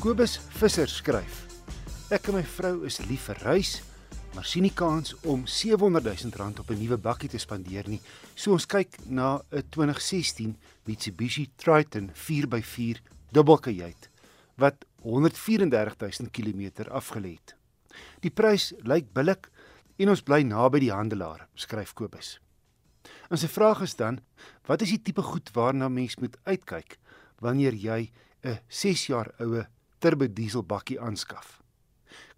Kobus Visser skryf: Ek en my vrou is lief vir reis, maar sien nie kans om 700 000 rand op 'n nuwe bakkie te spandeer nie. So ons kyk na 'n 2016 Mitsubishi Triton 4x4 dubbelkajuit wat 134 000 km afgelê het. Die prys lyk billik en ons bly naby die handelaar, skryf Kobus. En sy vraag is dan: Wat is die tipe goed waarna mens moet uitkyk wanneer jy 'n 6 jaar oue turbo diesel bakkie aanskaf.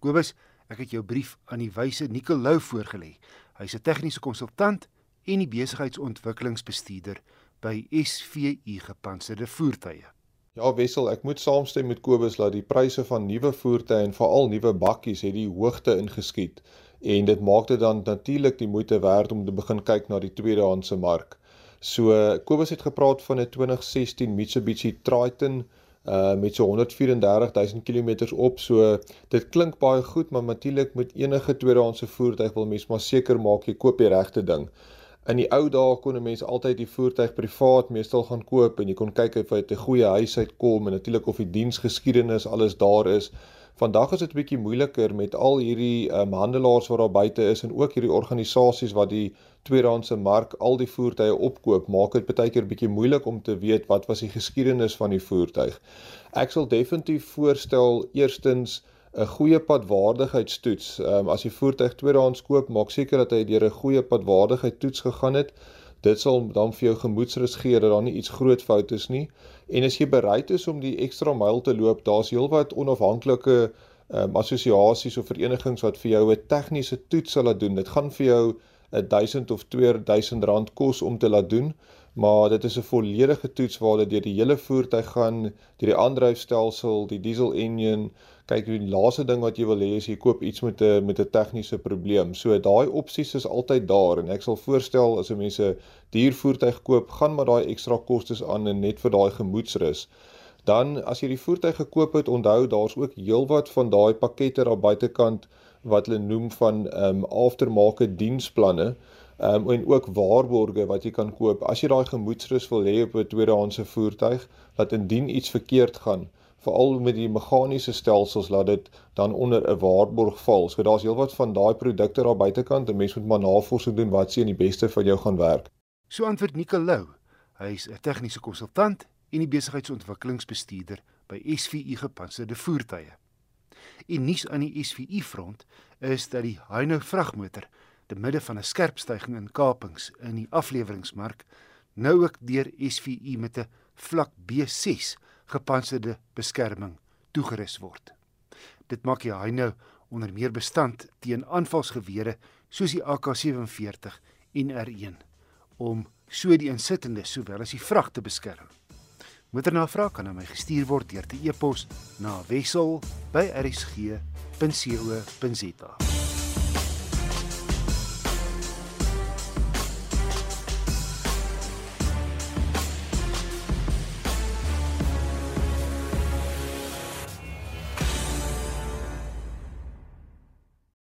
Kobus, ek het jou brief aan die wyse Nicolou voorgelê. Hy's 'n tegniese konsultant en die besigheidsontwikkelingsbestuurder by SVU Gepantserde Voertuie. Ja Wessel, ek moet saamstem met Kobus dat die pryse van nuwe voertuie en veral nuwe bakkies het die hoogte ingeskiet en dit maak dit dan natuurlik die moeite werd om te begin kyk na die tweedehandse mark. So Kobus het gepraat van 'n 2016 Mitsubishi Triton uh met so 134000 km op. So dit klink baie goed, maar natuurlik met enige tweedehandse voertuig wil mens maar seker maak jy koop die regte ding. In die ou dae kon 'n mens altyd die voertuig privaat meestal gaan koop en jy kon kyk of hy 'n goeie huis uitkom en natuurlik of die diensgeskiedenis alles daar is. Vandag is dit 'n bietjie moeiliker met al hierdie um, handelaars wat daar buite is en ook hierdie organisasies wat die tweedehandse mark al die voertuie opkoop, maak dit baie keer bietjie moeilik om te weet wat was die geskiedenis van die voertuig. Ek sal definitief voorstel eerstens 'n goeie padwaardigheidstoets. Um, as jy voertuig tweedehands koop, maak seker dat hy deur 'n goeie padwaardigheidstoets gegaan het. Dit sal dan vir jou gemoedsrus gee dat daar nie iets groot fout is nie. En as jy bereid is om die ekstra myl te loop, daar's heelwat onafhanklike um, assosiasies of verenigings wat vir jou 'n tegniese toets sal laat doen. Dit gaan vir jou 1000 of 2000 rand kos om te laat doen, maar dit is 'n volledige toets waar dit deur die hele voertuig gaan, deur die aandryfstelsel, die diesel engine, kyk die laaste ding wat jy wil hê is jy koop iets met 'n met 'n tegniese probleem. So daai opsies is altyd daar en ek sal voorstel as 'n mens 'n duur voertuig koop, gaan maar daai ekstra kostes aan en net vir daai gemoedsrus. Dan as jy die voertuig gekoop het, onthou daar's ook heelwat van daai pakkette daar buitekant wat hulle noem van ehm um, aftermarket diensplanne. Um, en ook waarborge wat jy kan koop. As jy daai gemoedsrus wil hê op 'n tweedehandse voertuig, dat indien iets verkeerd gaan, veral met die meganiese stelsels laat dit dan onder 'n waarborg val. So daar's heelwat van daai produkte daar buitekant. 'n Mens moet maar navorsing doen wat sien die beste vir jou gaan werk. So antwoord Nicolou. Hy's 'n tegniese konsultant en die besigheidsontwikkelingsbestuurder by SVU Gepantserde Voertuie. En nuus aan die SVU front is dat die Hino vragmotor te midde van 'n skerp stygings in kapings in die afleweringsmark nou ook deur SVU met 'n vlak B6 gepantserde beskerming toegerus word. Dit maak die Hino onder meer bestand teen aanvalsgewere soos die AK47 en R1 om so die insittendes sowel as die vrag te beskerm. Motornavraag kan aan my gestuur word deur te e-pos na wissel@rsg.co.za.